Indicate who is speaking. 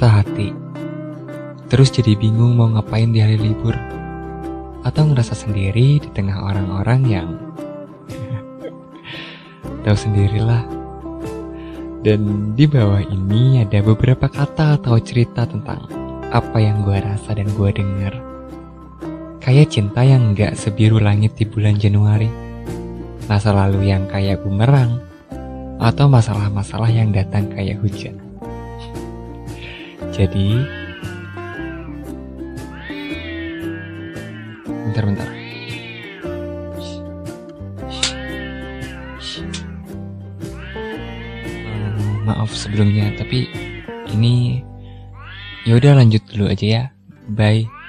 Speaker 1: patah hati. Terus jadi bingung mau ngapain di hari libur. Atau ngerasa sendiri di tengah orang-orang yang tahu sendirilah. Dan di bawah ini ada beberapa kata atau cerita tentang apa yang gue rasa dan gue denger. Kayak cinta yang gak sebiru langit di bulan Januari. Masa lalu yang kayak bumerang. Atau masalah-masalah yang datang kayak hujan. Jadi, bentar-bentar. Eh, maaf sebelumnya, tapi ini ya udah lanjut dulu aja ya. Bye.